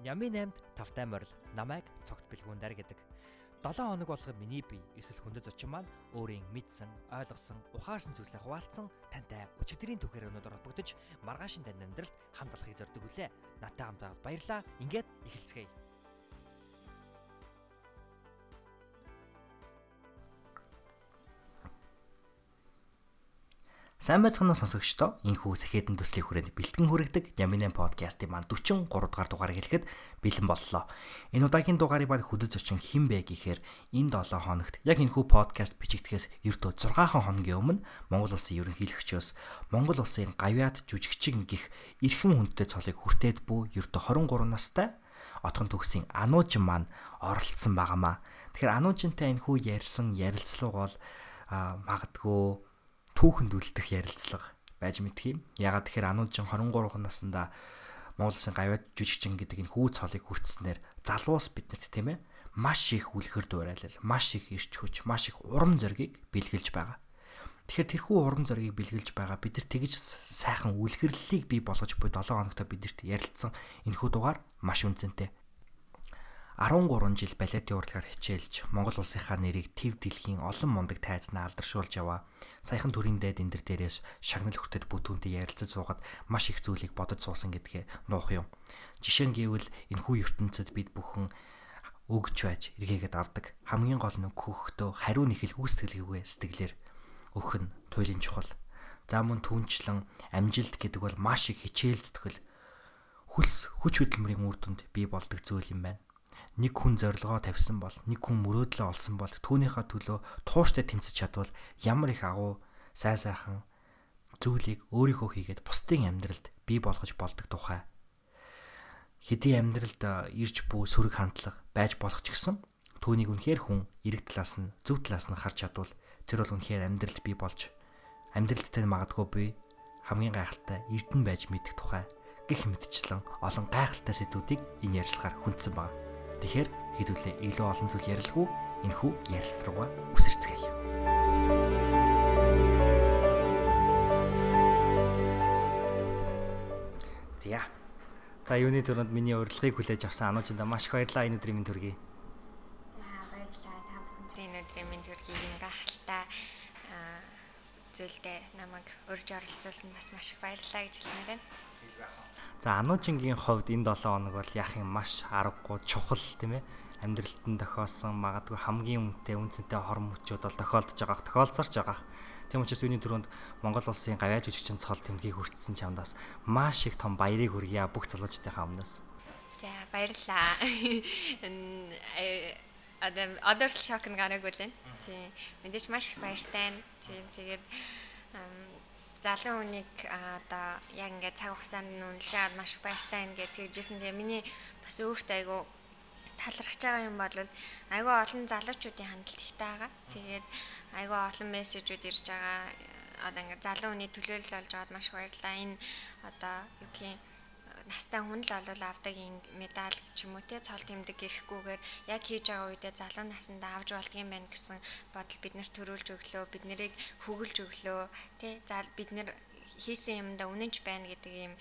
Нями 8-д тавтай морил намайг цогт бэлгүүндэр гэдэг. 7 хоног болгоо миний бие эсвэл хүндэт зочин маань өөрийн мэдсэн, ойлгосон, ухаарсан зүйлсээ хуваалцсан тантай өчигдрийн түүхээр өнөдөр холбогдож маргаашин тань амьдралд хамт олохыг зорддог үлээ. Натаа хамт байгаад баярлаа. Ингээд эхэлцгээе. Сайн байцгаана сонсогчдоо энхүү сэхэдэн төслийн хүрээнд бэлтгэн хүрэгдэг Яминэн подкастын маань 43 дугаар дугаарыг хэлэхэд бэлэн боллоо. Энэ удаагийн дугаарыг баг хөдөж очин хэн бэ гэхээр энэ 7 хоногт яг энхүү подкаст бичигдэхээс ердөө 6 хоногийн өмнө Монгол улсын ерөнхийлөгчөөс Монгол улсын гавьяад жүжигчин гих эрхэм хүндтэй цолыг хүртээд бүү ердөө 23 настай отхон төгсийн Ануужин маань оролцсон байгаамаа. Тэгэхээр Ануужинтай энхүү ярьсан ярилцлага бол магадгүй түүхэнд үлдэх ярилцлага байж мэдх юм. Ягаад тэгэхээр Ануужин 23 наснда Монгол Улсын гавьяад жүжигчин гэдэг энэ хүү цолыг хүртснээр залуус биднэрт тийм ээ маш их үлгэр дуурайлал, маш их ирч хүч, маш их урам зориг бэлгэлж байгаа. Тэгэхээр тэрхүү урам зориг бэлгэлж байгаа бид нар тэгж сайхан үлгэрлэлийг бий болгож буй 7 хоногт бидэрт ярилцсан энэхүү дугаар маш үнцэнтэй. 13 жил балетын урлагаар хичээлж Монгол улсынхаа нэрийг төв дэлхийн олон мундаг тайзнаа алдаршуулж яваа. Саяхан төрийн дээд энэ дээрээс шагнал хүртэд бүтүүнтэй ярилцаж суугаад маш их зүйлийг бодож суусан гэдгээ нуух юм. Жишээ нь гэвэл энэ хүү ертөнцид бид бүхэн өгж байж эргээгээд авдаг. Хамгийн гол нь хөхтөө хариу нэхэл гүйцэтгэлгүй сэтгэлээр өгөх нь туйлын чухал. За мөн түнчлэн амжилт гэдэг бол маш их хичээл зүтгэл хүлс хүч хөдөлмөрийн үр дүнд бий болдог зүйл юм байна нэг хүн зорилгоо тавьсан бол нэг хүн мөрөөдлөө олсон бол түүнийхээ төлөө тууштай тэмцэж чадвал ямар их агуу сайн сайхан зүйлийг өөрийнхөө хийгээд бусдын амьдралд бий болгож болдог тухай хэдий амьдралд ирж бүү сөрөг хандлага байж болох ч гэсэн түүнийг үнэхээр хүн эрэг талаас нь зөв талаас нь харж чадвал тэр бол үнэхээр амьдралд бий болж амьдралдтай магадгүй би хамгийн гайхалтай эрдэн байж мэдэх тухай гих мэдчлэн олон гайхалтай сэдвүүдийг энэ ярилцлагаар хүндсэн байна. Тэгэхээр хэдүүлээ илүү олон зүйл ярилгүй энэхүү ярилцлага руугаа үсэрцгээе. За. За юуны төрөнд миний урилгыг хүлээж авсан ануучиндаа маш их баярлалаа энэ өдрийн минь төргий. За баярлалаа та бүхэнд энэ өдрийн минь төргийг ингээ хальтаа зүйлдээ намайг урьж оролцуулсан бас маш их баярлалаа гэж хэлмээр байна. За Ануужингийн хувьд энэ 7 хоног бол яах юм маш аргагүй чухал тийм ээ амьдралд нь тохиолсон магадгүй хамгийн үнэтэй үнцэнтэй хорон мөчүүд бол тохиолдож байгаа тохиолцорч байгаа. Тийм учраас үүний түрүүнд Монгол улсын гавьяа жүжигчин цол тэмдгийг хүртсэн чамдаас маш их том баярыг хүргье бүх залуучдынхаа өмнөөс. За баярлаа. Адам одор шок нь гараагүй л байна. Тийм. Мэдээж маш их баяртай. Тийм. Тэгээд залуу хүнийг одоо яг ингээд цаг хугацаанд нь үнэлж аваад маш их баяртай ингээд тэгжсэн. Тэгээ миний бас өөртөө айгу талархаж байгаа юм бол айгу олон залуучуудын хандлт ихтэй байгаа. Тэгээд айгу олон мессежүүд ирж байгаа. Одоо ингээд залуу хүний төлөөлөл болж байгаад маш их баярлаа. Энэ одоо юу гэх юм настай хүн л олвол авдаг медаль ч юм уу те цол тэмдэг гэхгүйгээр яг хийж байгаа үедээ залуу насндаа авч болдгийм байх гэсэн бодол биднэрт төрүүлж өглөө бид нарыг хөглж өглөө те за бид нар хийсэн юмда үнэнч байна гэдэг ийм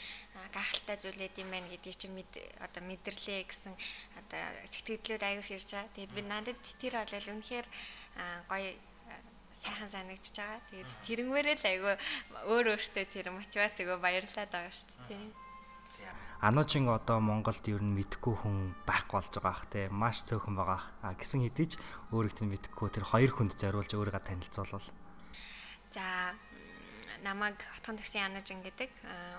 гахалтай зүйлээд юм байна гэдгийг чи мэд одоо мэдэрлээ гэсэн одоо сэтгэлдлүүд аяг хэрж байгаа. Тэгээд би надад тэр бол үнэхээр гоё сайхан санагдчихж байгаа. Тэгээд тэрнгээрээ л айгүй өөр өөртөө тэр мотивацийг баярлаад байгаа шүү дээ. Тийм. Ануучин одоо Монголд ер нь мэдхгүй хүн байхгүй болж байгаа ах те маш цөөхөн байгаа. А гисэн хэдий ч өөрөгт нь мэдхгүй тэр хоёр хүнд зориулж өөрийгөө танилцуулвал. За намайг Отхон төгсөн Ануучин гэдэг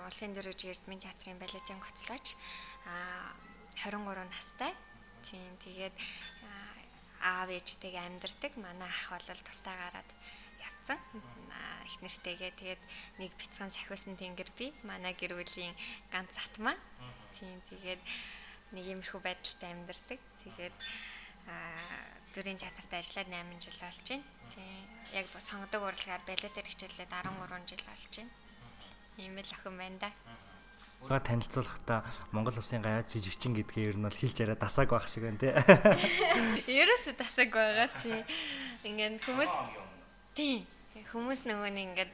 улсын дөрөж эрдмийн театрын балетын гоцлооч 23 настай. Тийм тэгээд аав ээжтэйгээ амьдардаг. Манай ах бол тустай гараад явцсан. Их нэртэйгээ тэгээд нэг бяцхан сахиусан тэнгэр би манай гэр бүлийн ганц атмаа. Тийм тэгээд нэг иймэрхүү байдалтай амьдардаг. Тэгээд зүрийн театрт ажиллаад 8 жил болж байна. Тийм яг сонгодог урлагаар балетээр хичээлээд 13 жил болж байна. Ийм л охин байна да. Өөрө танилцуулахдаа Монгол Улсын гавьяа жижигчин гэдгээ ер нь бол хэлж яриа дасааг байх шиг байна тий. Ерөөсө дасааг байгаа тий. Ингээд хүмүүс Тийм. Хүмүүс нөгөө нэг ингээд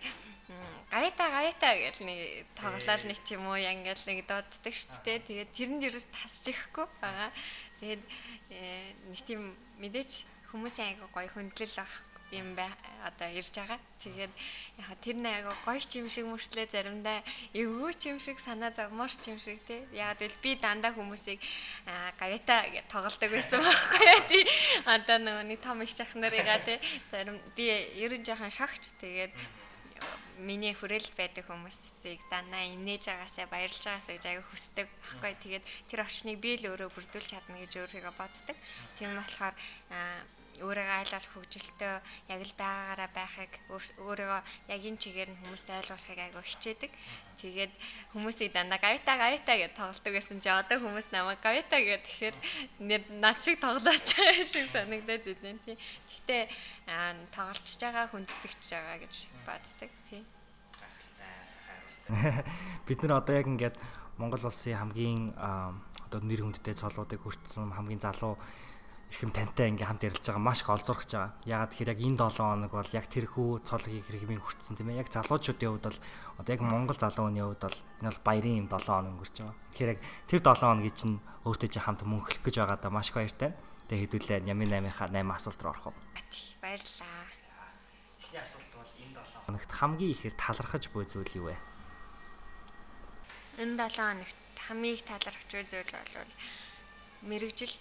гавита гавита гэж нэг тоглоал нэг ч юм уу яг ингээл нэг дууддаг шүү дээ. Тэгээд тэрэнд ерөөс тасч ихгүй байгаа. Тэгээд э, нэг тийм мэдээч хүмүүсийн айгу гоё хөндлөл авах юм бай одоо ирж байгаа. Тэгээд яг тэр нэг айгу гоё ч юм шиг мөртлөө заримдаа эвгүй ч юм шиг санаа зовмоор ч юм шиг тий. Яг л би дандаа хүмүүсийг гэж тоглодог байсан байхгүй яа тий. Одоо нөгөө нэг том их чах нарыгаа тий. Зарим би ерөн жоохон шогч тэгээд миний хүрээлэл байдаг хүмүүсийг данаа инээж байгаасаа баярлж байгаасаа гэж аяга хүсдэг байхгүй тэгээд тэр орчныг би л өөрөө бүрдүүлж чадна гэж өөрийгөө боддог. Тийм болохоор өөрийгөө айлгах хөгжилтөө яг л байгаагаараа байхыг өөрийгөө яг энэ чигээр нь хүмүүст ойлгуулахыг аяга хичээдэг. Тэгээд хүмүүсийг дандаа гавита гавита гэж тоглолдог гэсэн чи одоо хүмүүс намайг гавита гэж тэгэхээр над шиг тоглооч байгаа шиг санагдаад байна тийм. Гэхдээ тоглолцож байгаа хүндэтгэж байгаа гэж боддог тийм. Бид нар одоо яг ингээд Монгол улсын хамгийн одоо нэр хүндтэй цолуудыг хүртсэн хамгийн залуу эрхэм тантай ингээм хамт ярилж байгаа маш их олзуурч байгаа. Ягаад тэгэхээр яг энэ 7 хоног бол яг тэрхүү цолгийг хэрэгмийн хүртсэн тийм ээ. Яг залуучуудын хувьд бол одоо яг Монгол залуу хүний хувьд бол энэ бол баярын юм 7 хоног өнгөрч байгаа. Тэгэхээр яг тэр 7 хоногийн чинь өөртөө чи хамт мөнхлөх гэж байгаа да маш их баяртай. Тэгээ хэдүүлээ Ямин 8-ийнхаа 8 асуулт руу орох уу? Баярлаа. Эхний асуулт бол энэ 7 хоногт хамгийн ихээр талархаж буй зүйл юу вэ? Энэ 7 хоногт хамгийн их талархаж буй зүйл бол мэрэгжил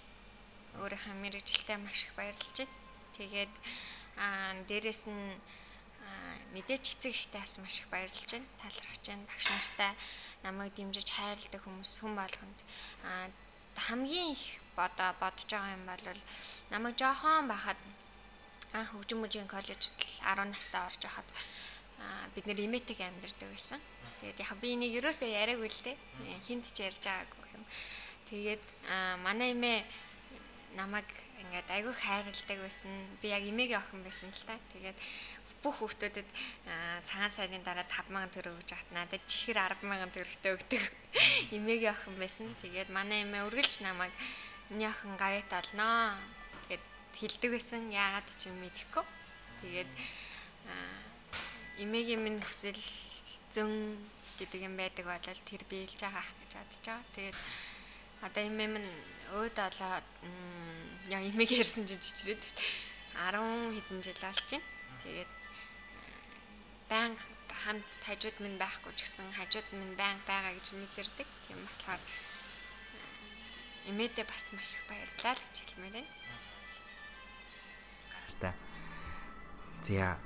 өөрийнхөө мэрэгжилтэд маш их баярлж байна. Тэгээд аа дээрэс нь мэдээч эцэг ихтэй бас маш их баярлж байна. Талархаж байна. Багш нартай намайг дэмжиж хайрладаг хүмүүс хүн болгонд аа хамгийн их бодоо бодож байгаа юм бол намайг жоохон байхад анх хөгжим мужийн коллежид 10 настай орж байхад бид нэр имэтэг амьдардаг байсан. Тэгээд яг би энийг ерөөсөө яриаггүй л дээ. Хинт ч ярьж байгаагүй юм. Тэгээд манай эмээ намайг ингээд айгүй хайрладаг байсан. Би яг эмээгийн охин байсан л та. Тэгээд бүх хүүхдүүдэд цагаан сарын дараа 5000 төгрөг өгж хат надад чихэр 100000 төгрөгтэй өгдөг эмээгийн охин байсан. Тэгээд манай эмээ үргэлж намайг миний охин гавьт олноо гэд хэлдэг байсан. Яагаад ч юм мэдэхгүй. Тэгээд эмээгийн минь хүсэл зөн гэдэг юм байдаг бол тэр биелж байгаа гэж бодож байгаа. Тэгээд одоо эмээ минь өөд олоод яа эмээг ярьсан чинь чичрээд шүү дээ. 10 хэдэн жил болж байна. Тэгээд банк хамт хажууд минь байхгүй ч гэсэн хажууд минь банк байгаа гэж мэдэрдэг. Тийм болохоор эмээдээ бас маш их баярлалаа гэж хэлмээр байна. Та. За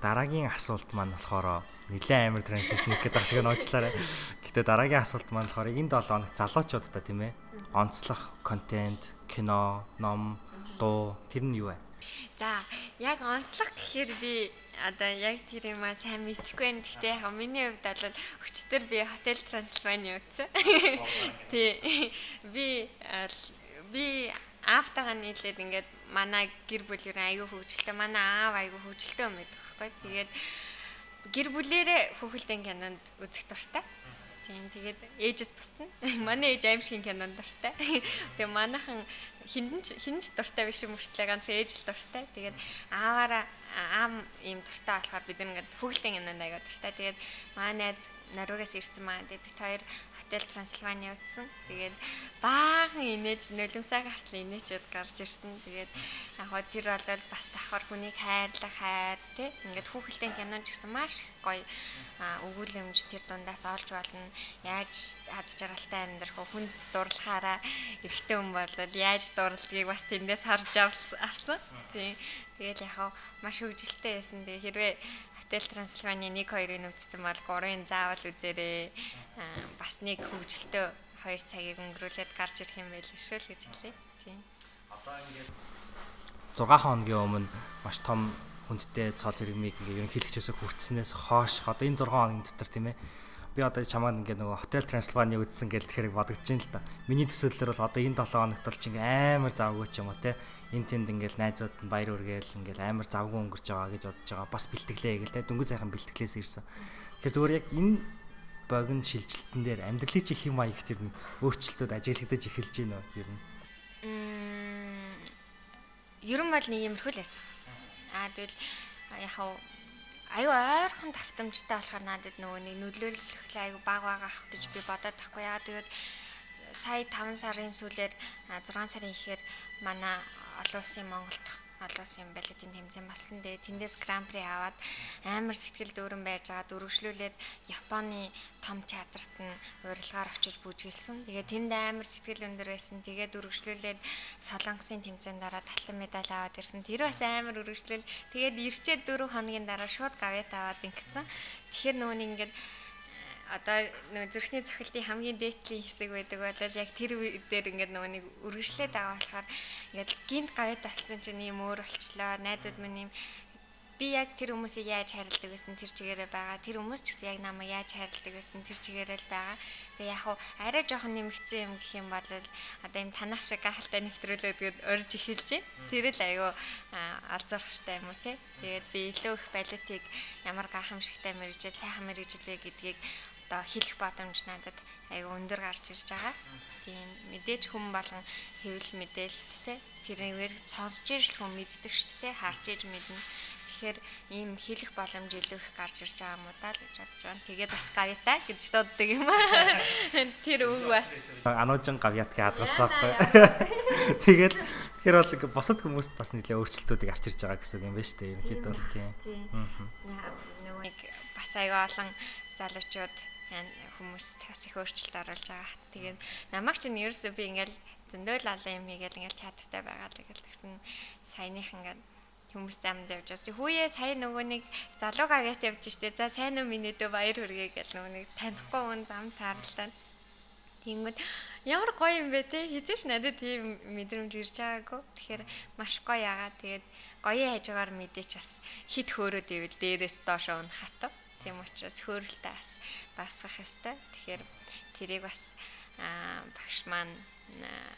дараагийн асуулт маань болохоор нэлээд амар транслейшн хийх гэдэг шиг нууцлаарай. Гэтэ дараагийн асуулт маань болохоор энэ 7 хоног залуучуудаа тийм ээ онцлох контент, кино, ном, дуу тэр нь юу вэ? За яг онцлог гэхээр би одоо яг тэр юм аа сайн мэдэхгүй байна. Гэхдээ яг миний хувьд бол өчтөр би хотел Трансильвани үзсэн. Тий. Би би аавтайгаа нийлээд ингээд манай гэр бүлээр аягүй хөвгөлтэй манай аав аягүй хөвгөлтэй юм байдаг байхгүй. Тэгээд гэр бүлэрээ хүүхэлдэйн кинонд үзэх дуртай. Тийм тэгээд ээжэс бусна. Манай ээж аим шиг кинонд дуртай. Тэгээ манайхан хинж хинж дуртай биш юм өртлээ ганц ээж л дуртай. Тэгээд ааваараа аам ийм дуртай болохоор бид ингээд хүүхэлдэйн кинонд аяга дуртай. Тэгээд манай найз Норвегиас ирсэн маань тэгээд бид хоёр хотел Трансильвани утсан. Тэгээд баахан инээж нулимсаа гартал инээчэд гарч ирсэн. Тэгээд яг хоо тэр бол бас давхар хүнийг хайрлах хайр тий. Ингээд хүүхэлдэйн кинон ч гэсэн маш гоё өгүүлэмж тэр дундаас олж болно. Яаж хаз жаргалтай амьдрах вэ? Хүн дурлахаараа эрэгтэй хүн бол яаж дурлалгийг бас тэндээс харж авсан. Тийм. Тэгэл яг маш хөвгөлтэй байсан. Тэгээ хэрвээ Хотел Трансильвани 1 2-ыг үзсэн бол 3-ын заавал үзээрэй. Бас нэг хөвгөлтөө 2 цагийг өнгөрүүлээд гарч ирэх юм байл шүү л гэж хэлье. Тийм. Одоо ингээд 6 хоногийн өмнө маш том хүндтэй цол хэрэгмийг ингээд ерөнхийлөгчөөсөө хүртснээс хойш одоо энэ 6 хоногийн дотор тийм ээ би одоо чамаад ингээд нөгөө хотел Трансильвани үзсэн гэж тэгэхээр бодогдож байна л да. Миний төсөөллөөр бол одоо энэ 7 хоногт бол чи ингээд амар завгүй ч юм уу те эн тэнд ингээл найзууд нь баяр үргээл ингээл амар завгүй өнгөрч байгаа гэж бодож байгаа. Бас бэлтгэлээ гэл те дөнгөж сайхан бэлтгэлээс ирсэн. Тэгэхээр зүгээр яг энэ богино шилжилтэн дээр амьдралын чих юм аяг тэр өөрчлөлтүүд ажиглагдаж эхэлж байна уу ер нь? Ер нь бол нэг юмрхүү л байсан. Аа тэгэл яг аюу ойрхон давтамжтай болохоор надад нөгөө нэг нөлөөлөх аюу баг байгаа ах гэж би бодоод тахгүй. Яа тэгээд сая 5 сарын сүүлээр 6 сарын ихээр манай олон улсын Монголд олон улсын балетын тэмцээн болсон. Тэгээ тэндээс гран при аваад амар сэтгэл дүүрэн байж байгаа дөрвөлжлүүлээд Японы том театрт нь урилгаар очиж бүжгэлсэн. Тэгээ тэнд амар сэтгэл өндөр байсан. Тэгээ дөрвөлжлүүлээд Солонгосын тэмцээн дараа талан медаль аваад ирсэн. Тэр бас амар өргөжлөл. Тэгээд ирчээд 4 хоногийн дараа шууд гавьяат аваад ингэсэн. Тэгэхээр нөгөө нэг ингээд одоо нөгөө зүрхний цохилтын хамгийн дээдлийн хэсэг байдаг бол яг тэр дээр ингээд нөгөө нэг үргэлжлээд байгаа болохоор ингээд гинт гавьяа талцсан чинь юм өөр болчлоо. Найзууд минь юм би яг тэр хүмүүсийг яаж харилдаг гэсэн тэр чигээрээ байгаа. Тэр хүмүүс ч гэсэн яг намайг яаж харилдаг гэсэн тэр чигээрээ л байгаа. Тэгээ яг хуу арай жоохон нэмэгдсэн юм гэх юм бол одоо юм танах шиг гахалтай нэвтрүүлээд гээд орж эхэлж байна. Тэр л айгүй алзархштай юм уу те. Тэгээд би илүү их балетик ямар гахамшигтай мэрэгжил, сайхан мэрэгжлээ гэдгийг одоо хэлэх боломж надад айгүй өндөр гарч ирж байгаа. Тийм мэдээж хүм болгон хэвлэл мэдээлэлт те тэрээр сонсч ирж хүн мэддэг шүү дээ харж иж мэднэ. Тэгэхээр ийм хэлэх боломж илүү их гарч ирж байгаа юм даа л гэж бодож байна. Тэгээд бас гавьяатай гэж дууддаг юм аа. Тэр үг бас ануужин гавьяат гэж хадгалцаагүй. Тэгээд тэгэхээр бол ингээ босод хүмүүст бас нэлээ өөрчлөлтүүдийг авчирж байгаа гэсэн юм байна шүү дээ. Ерөнхийдөө бол тийм. Аа. Нөгөө бас аяга олон залуучууд хүмүүс бас их өөрчлөлт оруулж байгаа. Тэгээд намайг чинь ерөөсөө би ингээл зөндөөл алан юм хийгээл ингээл театртай байгаа л гэл тэгсэн саяных ингээд хүмүүс замд явж байгаа. Хүүе сая нөгөө нэг залуу гавьяат явж штэ. За сайн уу минь дөө баяр хүргэе гэл нөгөө нэг танихгүй хүн зам таарлаа. Тэнгүүд ямар гоё юм бэ те. Хизээш надад тийм мэдрэмж ирж байгаагүй. Тэгэхээр маш гоё яагаад тэгээд гоё хажуугаар мэдээч бас хит хөөрөөд ивэл дээрээс доош унах хатав. Тийм учраас хөөрөлтөө бас басгах ёстой. Тэгэхээр тэрийг бас багш маань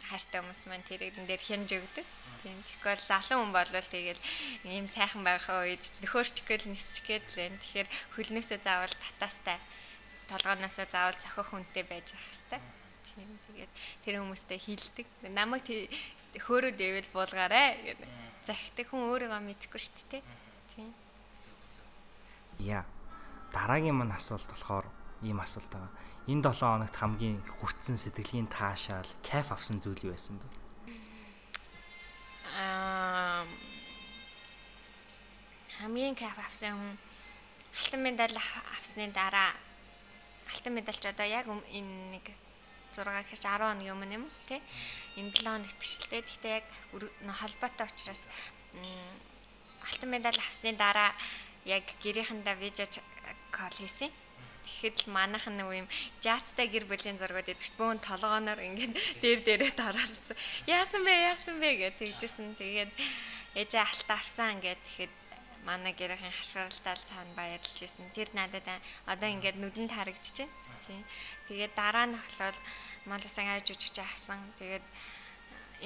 хайртай хүмүүс маань тэрийг энэ дээр хянж өгдөг. Тийм. Тэгэхээр залуу хүн болвол тэгэл ийм сайхан байх үед нөхөрч гээл нисч гээл лэн. Тэгэхээр хөлнөөсөө заавал татаастай толгооноосоо заавал цохих хүнтэй байж ах хэвээр. Тийм. Тэгээд тэр хүмүүстэй хилдэг. Намайг хөөрөд ивэл буулгаарэ гэдэг. Захидаг хүн өөрийгөө мэдэхгүй шүү дээ. Тийм. Яа дараагийн мань асуулт болохоор ийм асуулт байгаа. Энэ 7 хоногт хамгийн хүртсэн сэтгэлийн таашаал, кайф авсан зүйл юу байсан бэ? Аа хамгийн кайф авсан хүн алтан медаль авсны дараа алтан медальч одоо яг энэ нэг 6 гэхэж 10 хоногийн өмнө юм тий энэ 7 хоногт биш л дээ гэхдээ яг холбоотой учраас алтан медаль авсны дараа яг гэрийнхэндээ видео кол хийсэн. Тэгэхэд л манайхан нэг юм жаацтай гэр бүлийн зургууд байдаг шүү. Бөөн толгооноор ингээд дээр дээрээ дараалцсан. Яасан бэ? Яасан бэ гэж тэгжсэн. Тэгээд ээжээ алтаа авсан ингээд тэгэхэд манай гэрийн хашгиралтай цаана баярлж исэн. Тэр надад одоо ингээд нүдэнд харагдчихэ. Тийм. Тэгээд дараа нь болохоор Монгол Улсын айж үжигч авсан. Тэгээд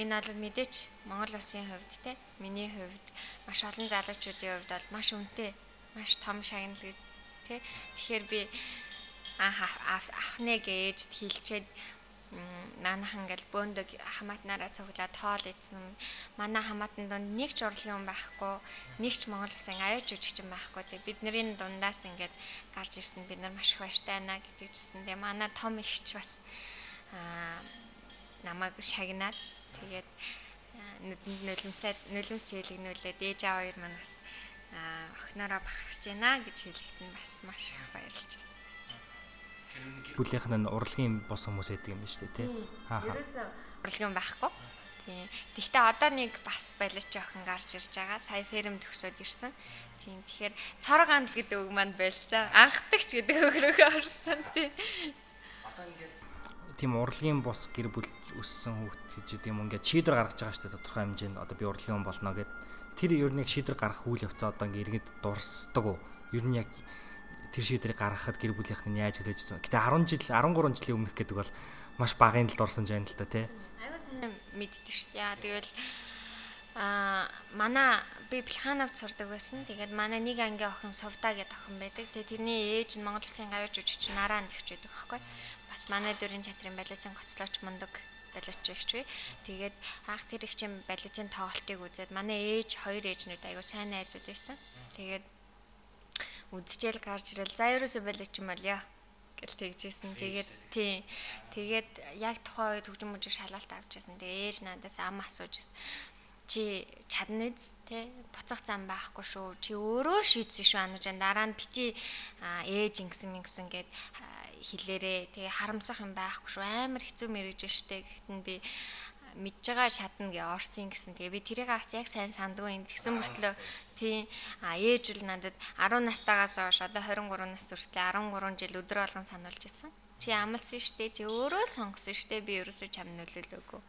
энэ бол мэдээч Монгол Улсын хувьд те миний хувьд маш олон залуучуудын хувьд бол маш үнэтэй маш том шагнал гэж тий. Тэгэхээр би ахныг ээж хилчээд манайхан ингээл бөөндөг хамаатнараа цуглаад тоол ийдсэн. Манай хамаатан донд нэг ч урлагийн хүн байхгүй, нэг ч Монгол Улсын аяж үжигчин байхгүй. Тэгээ бидний дундаас ингээд гарч ирсэн бид нар маш их баяртай байна гэдэг чсэн. Тэгээ манай том ихч бас аа намайг шагнаад тэгээд нүдэнд нулимсаад нулимс цэлэгнүүлээд ээж аав хоёр маань бас охинороо бахарч байна гэж хэлэхэд нь бас маш их баярлж байна. Бүлийнх нь урлагийн бос хүмүүс байдаг юм байна шүү дээ тий. Аа. Ерөөсөө урлагийн байхгүй. Тийм. Тэгвэл одоо нэг бас балич охин гарч ирж байгаа. Сая ферм төгсөөд ирсэн. Тийм. Тэгэхээр цор ганц гэдэг үг манд байлсан. Анхдагч гэдэг үг рүүгээ орсон тий. Одоо ингээд тийм урлагийн бос гэр бүл өссөн хүүхд гэж юм ингээд шийдвэр гаргаж байгаа шүү дээ тодорхой хэмжээнд одоо би урлагийн хүн болно гэдэг тэр ер нь яг шийдвэр гаргах үйл явцаа одоо ингээ иргэд дурсдаг уу? Ер нь яг тэр шийдвэрийг гаргахад гэр бүлийнх нь яаж хэлээжсэн. Гэтэ 10 жил 13 жилийн өмнөх гэдэг бол маш багын л дурсан жаана л та тий. Аюу сайн мэддэг шүү дээ. Яа тэгэл а манай би Плханавд сурдаг байсан. Тэгээд манай нэг ангийн охин Сувда гэдэг охин байдаг. Тэгээд тэрний ээж нь Монгол Улсын гавьж үжигч Нараа нэгч байдаг байхгүй. Бас манай дөрийн театрын балетын гоцлооч мундаг балетчигч вэ. Тэгээд анх тэр их чинь балетын тоглолтыг үзээд манай ээж хоёр ээжнүүд аягүй сайн найзууд байсан. Тэгээд үдчихэл гарч ирэл за ерөөсөө болоо ч юм бол яа гэл тэгжсэн. Тэгээд тий. Тэгээд яг тухайн үед хөгжим мужиг шалгалт авчихсан. Тэгээ ээж надаас ам асууж чи чадна үз те буцах зам байхгүй шүү чи өөрөө шийдсэн шүү анаж дараа нь бити ээж ингэсэн ингэсэн гэд хэлээрээ тэгээ харамсах юм байхгүй шүү амар хэцүү мэрэж штэ гэхэд нь би мэдж байгаа чадна гэ орсон гэсэн. Тэгээ би тэрийг бас яг сайн сандгүй юм. Тэгсэн мөртлөө тийм а ээж л надад 10 настайгаас хойш одоо 23 нас хүртэл 13 жил өдөр болгон сануулж ирсэн. Чи амлсан штэ чи өөрөө л сонгосон штэ би ерөөсөө чам нөлөөлөөгүй.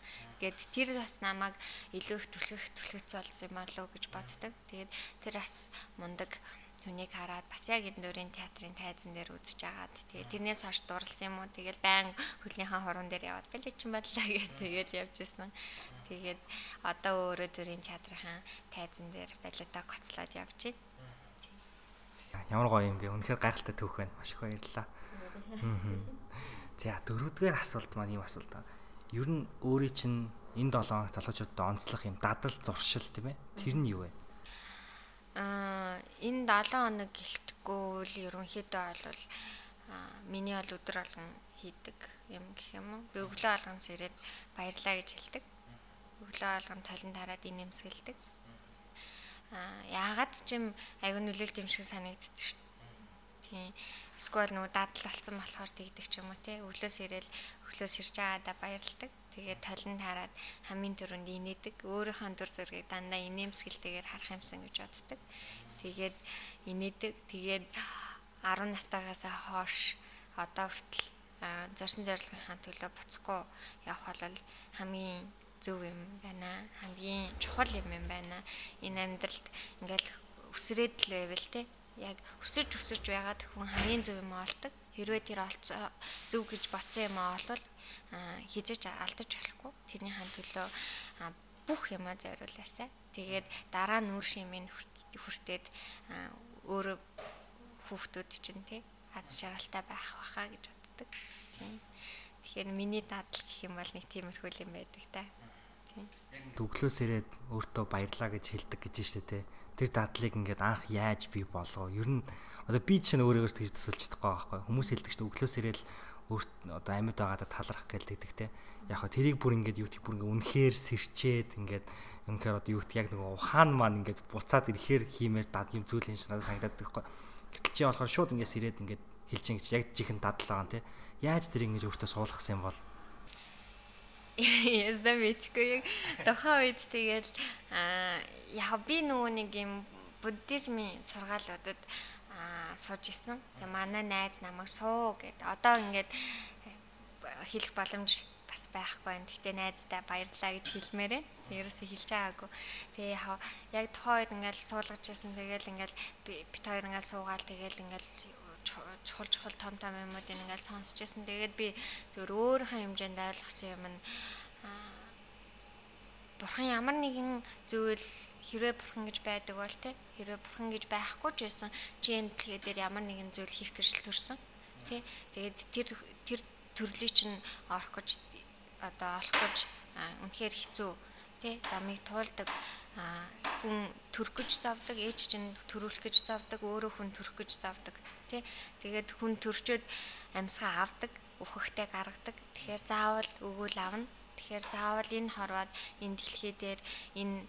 Гэт тэр бас намайг илүү их түлхэх түлхэц болсон юм болов уу гэж боддог. Тэгээд тэр бас мундаг хүнийг хараад бас яг энэ дөрийн театрын тайзан дээр үзэж агаад тэгээ тэрнээс хойш дурлсан юм уу тэгэл байн хөлнийхээ хорон дээр яваад бэлэг чин бодлаа гэж тэгээд явж исэн. Тэгээд одоо өөрөө дөрийн театрын тайзан дээр балета гоцлоод явж байна. Ямар гоё юм бэ? Үнэхээр гайхалтай түүх байна. Маш их баярлалаа. За дөрөвдүгээр асуулт маань юу асуулт аа? Ер нь өөрийн чинь энэ 7 хоног залуучуудад онцлох юм дадал зуршил тийм ээ. Тэр нь юу вэ? Аа энэ 7 хоног гэлтгүй л ерөнхийдөө бол миний бол өдөр болгон хийдэг юм гэх юм уу. Би өглөө болгон сэрээд баярлаа гэж хэлдэг. Өглөө болгон талент хараад инэмсгэлдэг. Аа яагаад ч юм аягүй нөлөөлт юм шиг санагддаг шүү дээ. Тийм. Эсвэл нөгөө дадал болсон болохоор тэгдэг ч юм уу те. Өглөөс ирээл өглөөс ирж байгаадаа баярлдаг тэгээд толинд хараад хамгийн түрүүнд инээдэг. Өөрийнхөө дүр зургийг дандаа инээмсгэлтэйгээр харах юмсан гэж боддог. Тэгээд инээдэг. Тэгээд 10 настайгаас хойш одоо хүртэл зорсон зорилгынхаа төлөө буцахгүй явах бол хамгийн зөв юм байна. Хамгийн чухал юм юм байна. Энэ амьдралд ингээл өсрээд л байвал те яг өсөж өсөж байгаад хүн хамгийн зөв юм олдог. Хэрвээ тэр олцоо зөв гэж бодсон юм олвол хизэж алдаж болохгүй. Тэрний хан төлөө бүх юмаа зориулаасаа. Тэгээд дараа нь үр шимийн хүртээд өөрөө хүүхдүүд чинь тий аз жаргалтай байх баха гэж боддог. Тийм. Тэгэхээр миний дадал гэх юм бол нэг тиймэрхүү юм байдаг та. Тийм. Төглөөс ирээд өөртөө баярлаа гэж хэлдэг гэж штэ тий. Тэр дадлыг ингээд анх яаж би болов? Ер нь одоо би чинь өөрийгөө тэгж төсөлж чадахгүй байхгүй. Хүмүүс хэлдэг штэ өглөөс ирээл өөрт одоо амьд байгаадаа талрах гэлдэг те. Яг хаа тэрийг бүр ингээд юу гэх бүр ингээд үнэхээр сэрчээд ингээд үнэхээр одоо юу гэх яг нэг ухаан маань ингээд буцаад ирэхээр хиймээр дад юм зүйл шиг надад санагдаад байхгүй. Гэтэл чи болохоор шууд ингээд сэрээд ингээд хэлж ин гэж яг жихэн дадал байгаа те. Яаж тэр ингэж өөртөө суулгасан юм бол Ясда мэдгүй яг тухайн үед тэгэл яг би нөгөө нэг юм буддизмын сургаалуудад сууж исэн. Тэгээ манай найз намайг суу гэд. Одоо ингээд хэлэх боломж бас байхгүй байна. Гэхдээ найздаа баярлаа гэж хэлмээр байна. Ерөөсөө хэлж байгаагүй. Тэгээ яг яг тухайн үед ингээд суулгаж ясан. Тэгээл ингээд бит хоёр ингээд суугаал тэгээл ингээд чухал чухал том том юмнуудыг ингээд сонсч ясан. Тэгээд би зөвөр өөрийнхөө хэмжээнд ойлгосон юм нь бурхан ямар нэгэн зүйл хэрвээ бурхан гэж байдаг бол те хэрвээ бурхан гэж байхгүй ч байсан чи энэ дэлхий дээр ямар нэгэн зүйл хийх гэж төрсөн те тэгээд тэр тэр төрлийг чинь орох гэж одоо олох гэж үнэхээр хэцүү те замыг туулдаг хүн төрөх гэж завдаг ээж чинь төрүүлэх гэж завдаг өөрөө хүн төрөх гэж завдаг тий. Тэгээд хүн төрчөөд амьсгаа авдаг өөхөхтэй гаргадаг. Тэгэхээр заавал өгөөл авна. Тэгэхээр заавал энэ хорвоод энэ дэлхий дээр энэ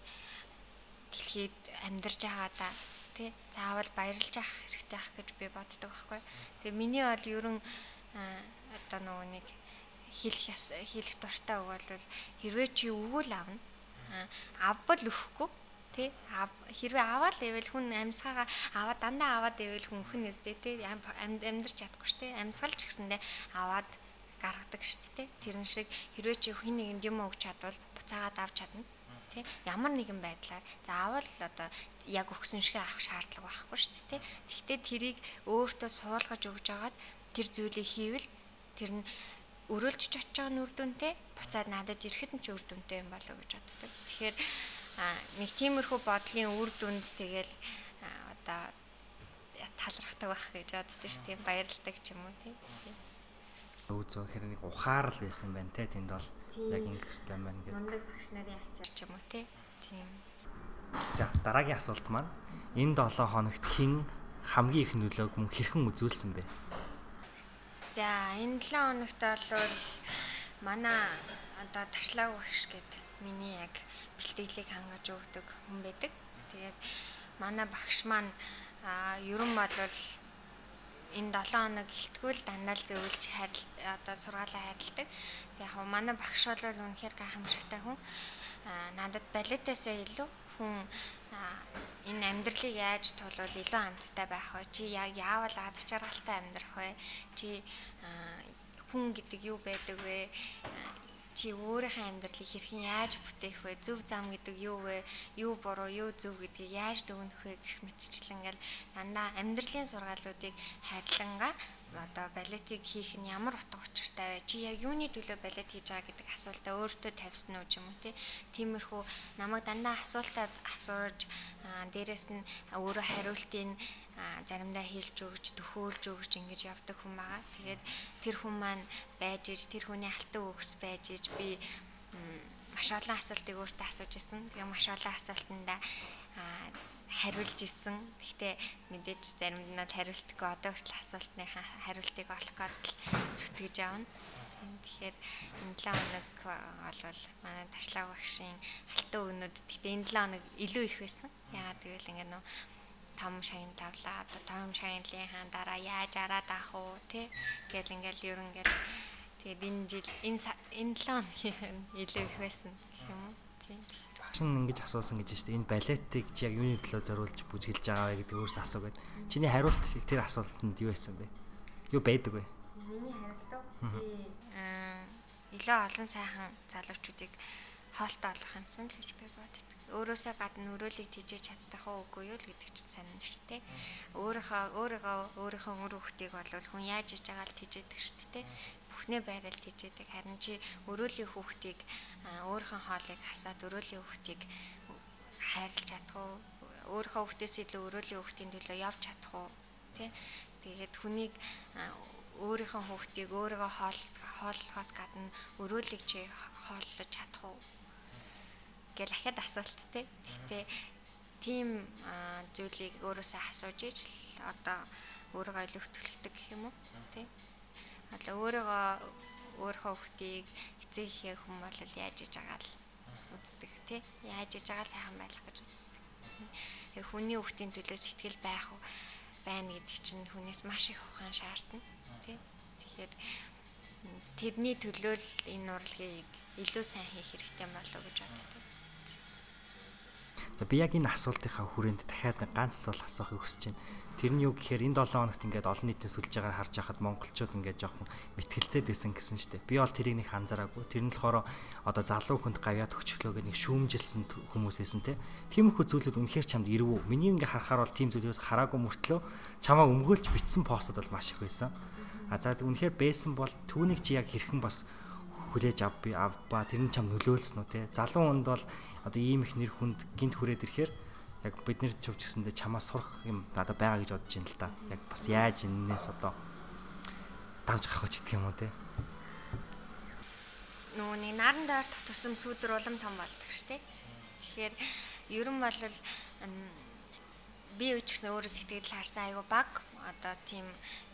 дэлхийд амьдарч байгаадаа тий заавал баярлж авах хэрэгтэй ах гэж би боддог байхгүй. Тэгээ миний бол ерөн одоо нөгөө нэг хэлэх хэлэх дуртай үг бол хэрвээ чи өгөөл авна авбал өхгүй тий хэрвээ аваад ивэл хүн амьсгаагаа аваад дандаа аваад ивэл хүн өхөн нэстэй тий. Амьдарч чадахгүй дээ амьсгалч гэсэндээ аваад гаргадаг шүү дээ тэр нь шиг хэрвээ чи хин нэгэнд юм өгч чадвал буцаагаад авч чадна тий ямар нэгэн байдлаар заавал одоо яг өгсөн шиг авах шаардлага байхгүй дээ тий Гэхдээ тэрийг өөртөө суулгаж өгж агаад тэр зүйлийг хийвэл тэр нь өрөөлж очиж байгаа нүр дүнтэй буцаад надад ирэхэд нь ч үр дүнтэй юм болоо гэж боддог. Тэгэхээр нэг тиймэрхүү бодлын үр дүнд тэгэл одоо талрахдаг байх гэж боддог шүү дээ. Баярлдаг ч юм уу тий. Өвзөө хэрэг нэг ухаарл байсан байна те тэнд бол яг ингэх хэрэгтэй байна гэдэг. Мундаг багш нарын ачаар ч юм уу тий. Тийм. За дараагийн асуулт маань энэ 7 хоногт хэн хамгийн их нөлөөг мөн хэрхэн үзүүлсэн бэ? За энэ 7 хоногт бол манай одоо ташлаа багш гэдэг миний яг бэлтгэлийг хангаж өгдөг хүн байдаг. Тэгээд манай багш маань ерөн бол энэ 7 хоног гэлтгүүл дандаа л зөвлөж харил одоо сургаалаа харилдаг. Тэгээд яг манай багш бол үнэхээр гайхамшигтай хүн. Надад балетаасаа илүү хүн энэ амьдралыг яаж тулвал илүү амттай байх вэ? Чи яг яавал аз жаргалтай амьдрах вэ? Чи хүн гэдэг юу байдаг вэ? чи өөрийнхөө амьдралыг хэрхэн яаж бүтээх вэ? Зөв зам гэдэг юу вэ? Юу буруу, юу зөв гэдгийг яаж дүгнэх вэ гэх мэтчлэн ингээл дандаа амьдралын сургаалуудыг хайрлангаа одоо балетыг хийх нь ямар утга учиртай вэ? Чи яг юуны төлөө балет хийж байгаа гэдэг асуултаа өөртөө тавьсан уу ч юм уу тиймэрхүү намайг дандаа асуултад асуурж дээрэс нь өөрөө хариултыг заримдаа хэлж өгч, төхөөлж өгч ингэж явдаг хүн байгаа. Тэгээд тэр хүн маань байж иж тэр хүний алтан өгс байж иж би маш олон асуултыг өөртөө асууж исэн. Тэгээ маш олон асуултандаа хариулж исэн. Гэхдээ мэдээж заримд нь хариултгүй одоо хүртэл асуултныхаа хариултыг олох гээд зүтгэж явна. Тэгэхээр энэ 7 хоног бол манай ташлаа багшийн алтан өгнүүд гэхдээ энэ 7 хоног илүү их байсан. Яагаад гэвэл ингээд нөө том шагнал тавлаа. Одоо том шагналын хаан дараа яаж араад авах уу тий гэл ингээл ер нь гэл тэгээд энэ жил энэ энэ 7 хоногийн илүү их байсан гэх юм уу тий. Нь ингэж асуусан гэж байна шүү дээ. Энэ балетыг чи яг юуны төлөө зориулж бүжгэлж байгаа вэ гэдэг өөрөөс асуугаад. Чиний хариулт тэр асуултанд юу байсан бэ? Юу байдаг вэ? Миний хариулт би аа илүү олон сайхан залуучуудыг хоолтой олох юмсан л гэж би боддог өөрөөсөө гадна өрөөлийг тижээж чаддаг уу үгүй юу л гэдэг чинь сонин шүү дээ. Өөрийнхөө өөрийгөө өөрийнхөө өр хөхтийг бол хүн яаж иж байгаа л тижээдэг шүү дээ. Бүхнээ байрал тижээдэг. Харин чи өрөөлийн хөхтийг өөрийнхөө хоолыг хасаад өрөөлийн хөхтийг хайрлаж чадах уу? Өөрийнхөө хөхтөөс илүү өрөөлийн хөхтийн төлөө явж чадах уу? Тэ? Тэгээд хүнийг өөрийнхөө хөхтийг өөрийгөө хоол хооллохоос гадна өрөөлийг чи хооллож чадах уу? гэл ахад асуулт те. Гэтэ тийм зүйлийг өөрөөсөө асууж иж л одоо өөрийгөө илүү хөтөлгдөг гэх юм уу тий. Одоо өөрийгөө өөрийнхөө хөлтийг эцэг ихээ хүм бол яаж иж байгаа л үздэг тий. Яаж иж байгаа сайхан байх гэж үздэг. Тэр хүний хөлтийн төлөө сэтгэл байх уу байна гэдэг чинь хүнээс маш их ухаан шаардна тий. Тэгэхээр тэрний төлөө л энэ урлагийг илүү сайн хийх хэрэгтэй болов уу гэж боддог. За би яг энэ асуултынхаа хүрээнд дахиад нэг ганц асуулт асуухыг хүсэж байна. Тэр нь юу гэхээр энэ 7 хоногт ингээд олон нийтийн сүлж байгааг харж байхад монголчууд ингээд жоохон мэтгэлцээд байсан гэсэн штеп. Би бол тэрийг нэг анзаараагүй. Тэр нь болохоор одоо залуу хүнд гавьяа төгчлөөгөө нэг шүүмжилсэн хүмүүс эсэн те. Тиймэрхүү зүйлүүд үнэхээр чамд ирвүү. Миний ингээд харахаар бол тийм зүйлээс хараагүй мөртлөө чамаа өмгөөлж битсэн постод бол маш их байсан. А за үнэхээр байсан бол түүнийг чи яг хэрхэн бас хүлээж ав би авба тэр нь чам нөлөөлсөн үү те? Залуу хүнд бол одоо ийм их нэр хүнд гинт хүрээд ирэхээр яг бид нэр чөвч гэсэндээ чамаас сурах юм надад байгаа гэж бодож байна л да. Яг бас яаж энэс одоо давж гарах ч гэдэг юм уу те? Нэг наран дээр тутсан сүдэр улам том болдог штэ тэгэхээр ер нь бол би үуч гэсэн өөрөө сэтгэл харсан айгу баг. Одоо тийм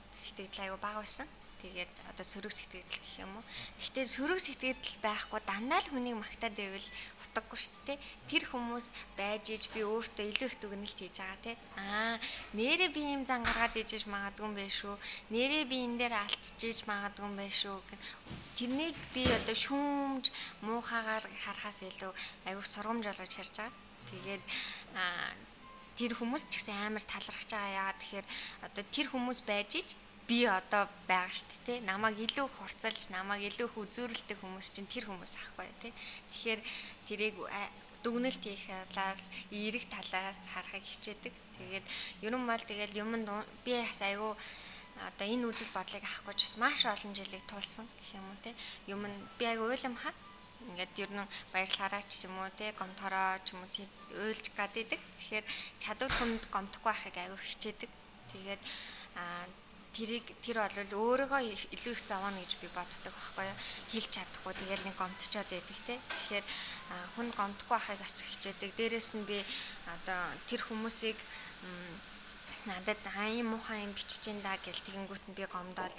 сэтгэл айгу баг байсан тэгээд одоо сөрөг сэтгэл гэх юм уу. Гэхдээ сөрөг сэтгэл байхгүй дандаа л хүнийг магтаад байвал утгагүй шүү дээ. Тэр хүмүүс байж иж би өөртөө илүү их дүгнэлт хийж байгаа тий. Аа, нэрээ би юм зан гаргаад ижиж магадгүй юм байна шүү. Нэрээ би энэ дээр алдчихж магадгүй юм байна шүү. Тэрнийг би одоо шүүмж муухагаар харахаас илүү аюух сургамж болгож харж байгаа. Тэгээд аа тэр хүмүүс ч гэсэн амар талархаж байгаа яа тэгэхээр одоо тэр хүмүүс байж иж би одоо байгаа шүү дээ намайг илүү хурцалж намайг илүү их үзүүрэлдэг хүмүүс чинь тэр хүмүүс ахгүй тий. Тэгэхээр тэрийг дүгнэлт хийх талаас эерэг талаас харахыг хичээдэг. Тэгээд ер нь бол тэгэл юм би бас айгүй одоо энэ үзэл бодлыг авахгүй ч бас маш олон жилиг тулсан гэх юм уу те юм би айгүй уйлам хаа. Ингээд ер нь баярлахаараа ч юм уу те гомтороо ч юм уу тийм уйлж гад идэг тэгэхээр чадвар хүнд гомдохгүй байхыг айгүй хичээдэг. Тэгээд аа тэрийг тэр бол өөрийгөө илүү их зовоно гэж би боддог байхгүй юу? Хэлж чадахгүй тэгэл нэг гомдчоод байдаг те. Тэгэхээр хүн гомдохгүй байхыг асах хичээдэг. Дээрэс нь би одоо тэр хүмүүсийг надад аян муухай юм бичиж ин да гэл тэгэнгүүт нь би гомдоод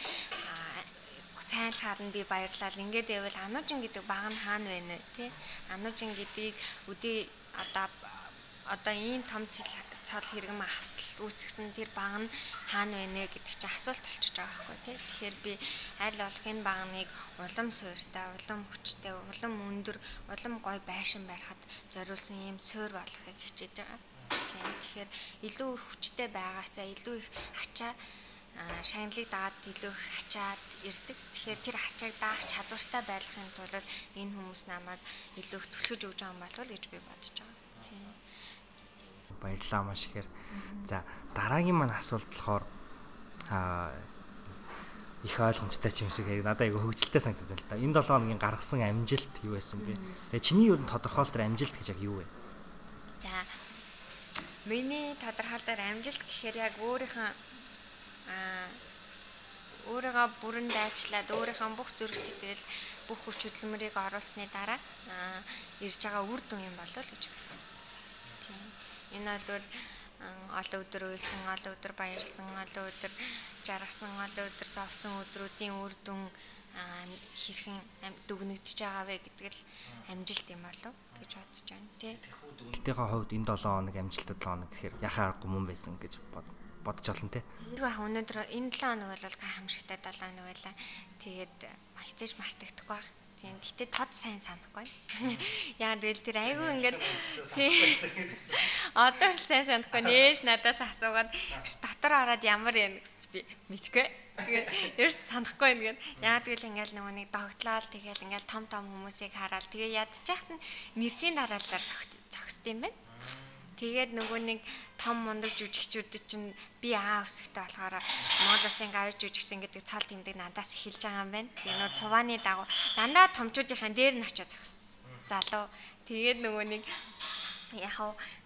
сайн л харна би баярлал. Ингээд байвал ануужин гэдэг баг нь хаана байна вэ тий ануужин гэдгийг өдөө одоо одоо ийм том цол хэрэгм автал үүсгэсэн тэр баг нь хаана байна гэдэг чинь асуулт болчихж байгаа байхгүй тий тэгэхээр би аль болох энэ багныг улам суйртай улам хүчтэй улам өндөр улам гой байшин барихад зориулсан ийм суйр болохыг хичээж байгаа тийм тэгэхээр илүү хүчтэй байгаасаа илүү их ачаа шагналыг дагаад илүү их ачаад ирдэг. Тэгэхээр тэр ачааг даах чадвартай байхын тулд энэ хүмүүс намайг илүү их түлхэж өгж байгаа юм болов гэж би бодож байгаа. Баярлалаа маш ихээр. За дараагийн маань асуулт болохоор аа их ойлгомжтой ч юм шиг яг надад айгу хөвгөлтэй санагдаад л да. Энэ 7 хоногийн гаргасан амжилт юу байсан бэ? Тэгээ чиний юу тодорхойлолтоор амжилт гэж яг юу вэ? За миний тодорхойлолтоор амжилт гэхээр яг өөрийнхөө аа өөрийгөө бүрэн дайчлаад өөрийнхөө бүх зүрх сэтгэл бүх хүч хөдөлмөрийг оруулсны дараа аа ирж байгаа үр дүн юм болов уу гэж байна. Энэ бол олон өдөр уйлсан, олон өдөр баярлсан, олон өдөр жаргасан, олон өдөр зовсон өдрүүдийн үр дүн хэрхэн дүгнэгдэж байгаа вэ гэдэг л амжилт юм болов гэж бодож байна тий. Тэрхүү хувьд энэ 7 хоног амжилт 7 хоног гэхээр яхаа гомон байсан гэж бод бодож олно те. Тэгээ өнөөдөр энэ 7 хоног бол гайхамшигтай 7 хоног байлаа. Тэгээд хязгаарч мартагдахгүй баг. Тийм. Гэтэ тод сайн санахгүй. Яа тэгэл тэр айгүй ингээд одоо л сайн санахгүй нээж надаас асуугаад дотор ороод ямар юм гэж би мэдгүй. Тэгээд ерөөс санахгүй ингээд яа тэгэл ингээд нөгөө нэг догтлол тэгэл ингээд том том хүмүүсийг хараад тэгээ ядчихт нь нэрсийн дараалалаар зогсд юм байна. Тэгээд нөгөө нэг том мундаг жүжигчүүдэд чинь би аа өсөхтэй болохоор модосын гавж жүжигсэн гэдэг цол тэмдэг надаас эхэлж байгаа юм байна. Тэгээ нөө цувааны дагуу дандаа томчуудынхаа дээр нь очиж зогссон. Залуу тэгээд нөгөө нэг яг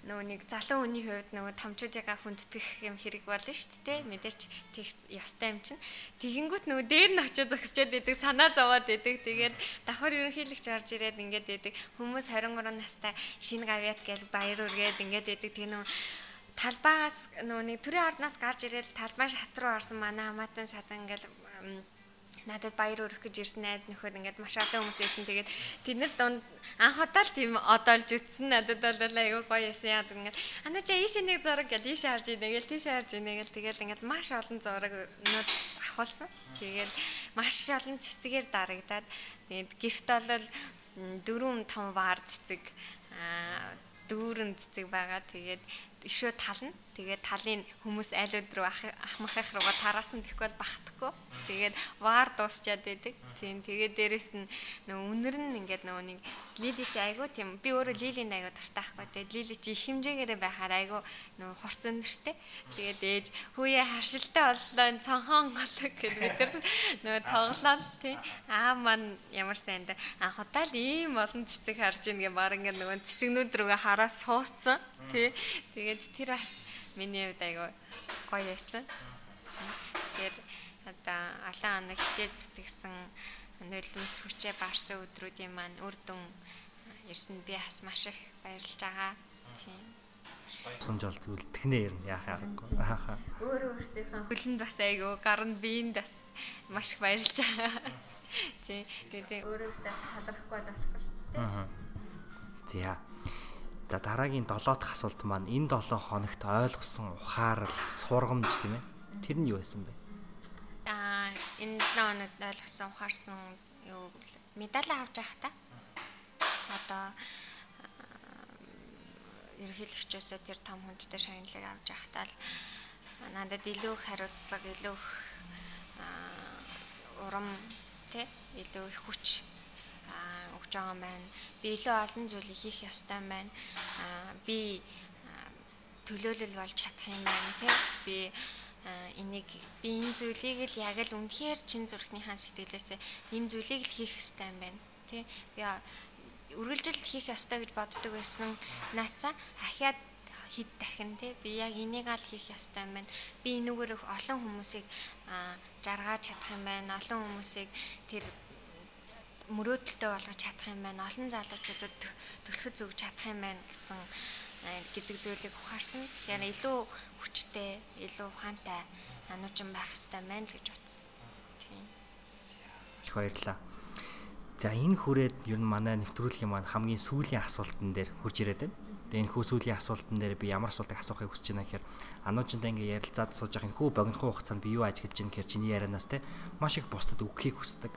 нөгөө нэг залуу хүний хувьд нөгөө томчуудыгаа хүндэтгэх юм хэрэг болно шүү дээ мэдээч тех ёстой юм чинь. Тэгэнгүүт нөгөө дээр нь очиж зогсчод идэг санаа зовоод идэг. Тэгээд давхар ерөнхийлөгч орж ирээд ингээд идэг. Хүмүүс 23 настай шинэ гавьяат гэж баяр үргээд ингээд идэг. Тэг нөгөө талбаагаас нөгөө нэг төрийн ордноос гарч ирээд талбай шат руу орсон манай хамаатан садан ингээд надад баяр өрөх гэж ирсэн найз нөхөд ингээд маш олон хүмүүс ирсэн. Тэгээд тэд нар дунд анх удаа л тийм одоолж үтсэн надад бол айгүй гоё ясан яа ингээд анаа чи ийшээ нэг зураг гэл ийшээ харж ийнэ гэл тийшээ харж ийнэ гэл тэгээд ингээд маш олон зураг нүүд авахулсан. Тэгээд маш олон цэцгээр дарагдаад тэгээд гэрт бол дөрөв том вар цэцэг дүүрэн цэцэг байгаа. Тэгээд ишөө тална. Тэгээд талын хүмүүс аль өдрөө ах махах руугаа тараасан тэгэхгүй бол бахтахгүй. Тэгээд ваар дуусчаад байдаг. Тийм тэгээд дээрэс нь нөгөө үнэр нь ингээд нөгөө нэг лили чи айгу тийм би өөрөө лилийн айгу дуртай ахгүй. Тэгээд лили чи их хэмжээгээр байхаар айгу нөгөө хурцэн нэртэй. Тэгээд ээж хүүе харшилтай боллоо цонхон голог бид нар нөгөө тоглолоо тий. Аа маань ямар сайн да. Анх удаа л ийм олон цэцэг харж ийн гэ баг ингээд нөгөө цэцэгнүүд рүүгээ хараа суудсан. Тий. Тэгээд тэр бас миний хувьд айгүй гоё байсан. Тэгэхээр одоо алан анаг хичээж зүтгэсэн нөлөөс хүчээ барсан өдрүүдийн маань үр дүн ирсэн би бас маш их баярлж байгаа. Тийм. Сумжаал зүйл тэгнэ ярина яах аргагүй. Өөрөө өөртөөхөө хөлөнд бас айгүй гарна биеинд бас маш их баярлж байгаа. Тийм. Тэгээд өөрөө өөртөө бас талархахгүй болохгүй шүү дээ. Аа. За За дараагийн 7 дахь асуулт маань энэ 7 хоногт ойлгосон ухаарал, сургамж тийм ээ. Тэр нь юу байсан бэ? Аа энэ 7 хоногт ойлгосон ухаарсан юу медаль авч явах та. Одоо ерөнхийлөгчөөсөө тэр том хүндтэй шагналыг авч явахдаа л надад илүү их хариуцлага, илүү их урам тий илүү их хүч өгж байгаа юм байна. Би илүү олон зүйлийг хийх ёстой юм байна. Би төлөөлөл болж чадах юм байна тий. Би энийг би энэ зүйлийг л яг л үнэхээр чин зүрхнийхаа сэтгэлээсээ энэ зүйлийг л хийх ёстой юм байна. Тий. Би үргэлжил хийх ёстой гэж боддог байсан насаа ахиад хэд дахин тий би яг энийг аль хийх ёстой юм байна. Би энүүгээр олон хүмүүсийг жаргаж чадах юм байна. Олон хүмүүсийг тэр мөрөөдөлтөй болгож чадах юм байна. Олон залуучуудад төлөхөд зүгж чадах юм байна гэсэн гэдэг зүйлийг ухаарсан. Тэгэхээр илүү хүчтэй, илүү ухаантай ануучин байх хэрэгтэй байна л гэж бодсон. Тийм. Их баярлалаа. За энэ хүрээд ер нь манай нэвтрүүлгийн маань хамгийн сүүлийн асуултан дээр хурж ирээд байна. Тэгээ энэ хүү сүүлийн асуултан дээр би ямар асуултыг асуухыг хүсэж байна гэхээр ануужинтай ингээ ярилцаад сууж байгаа энэ хүү богинохоо хугацаанд би юу ажиглаж байна гэхээр чиний ярианаас те маш их бусдад өгөхийг хүсдэг.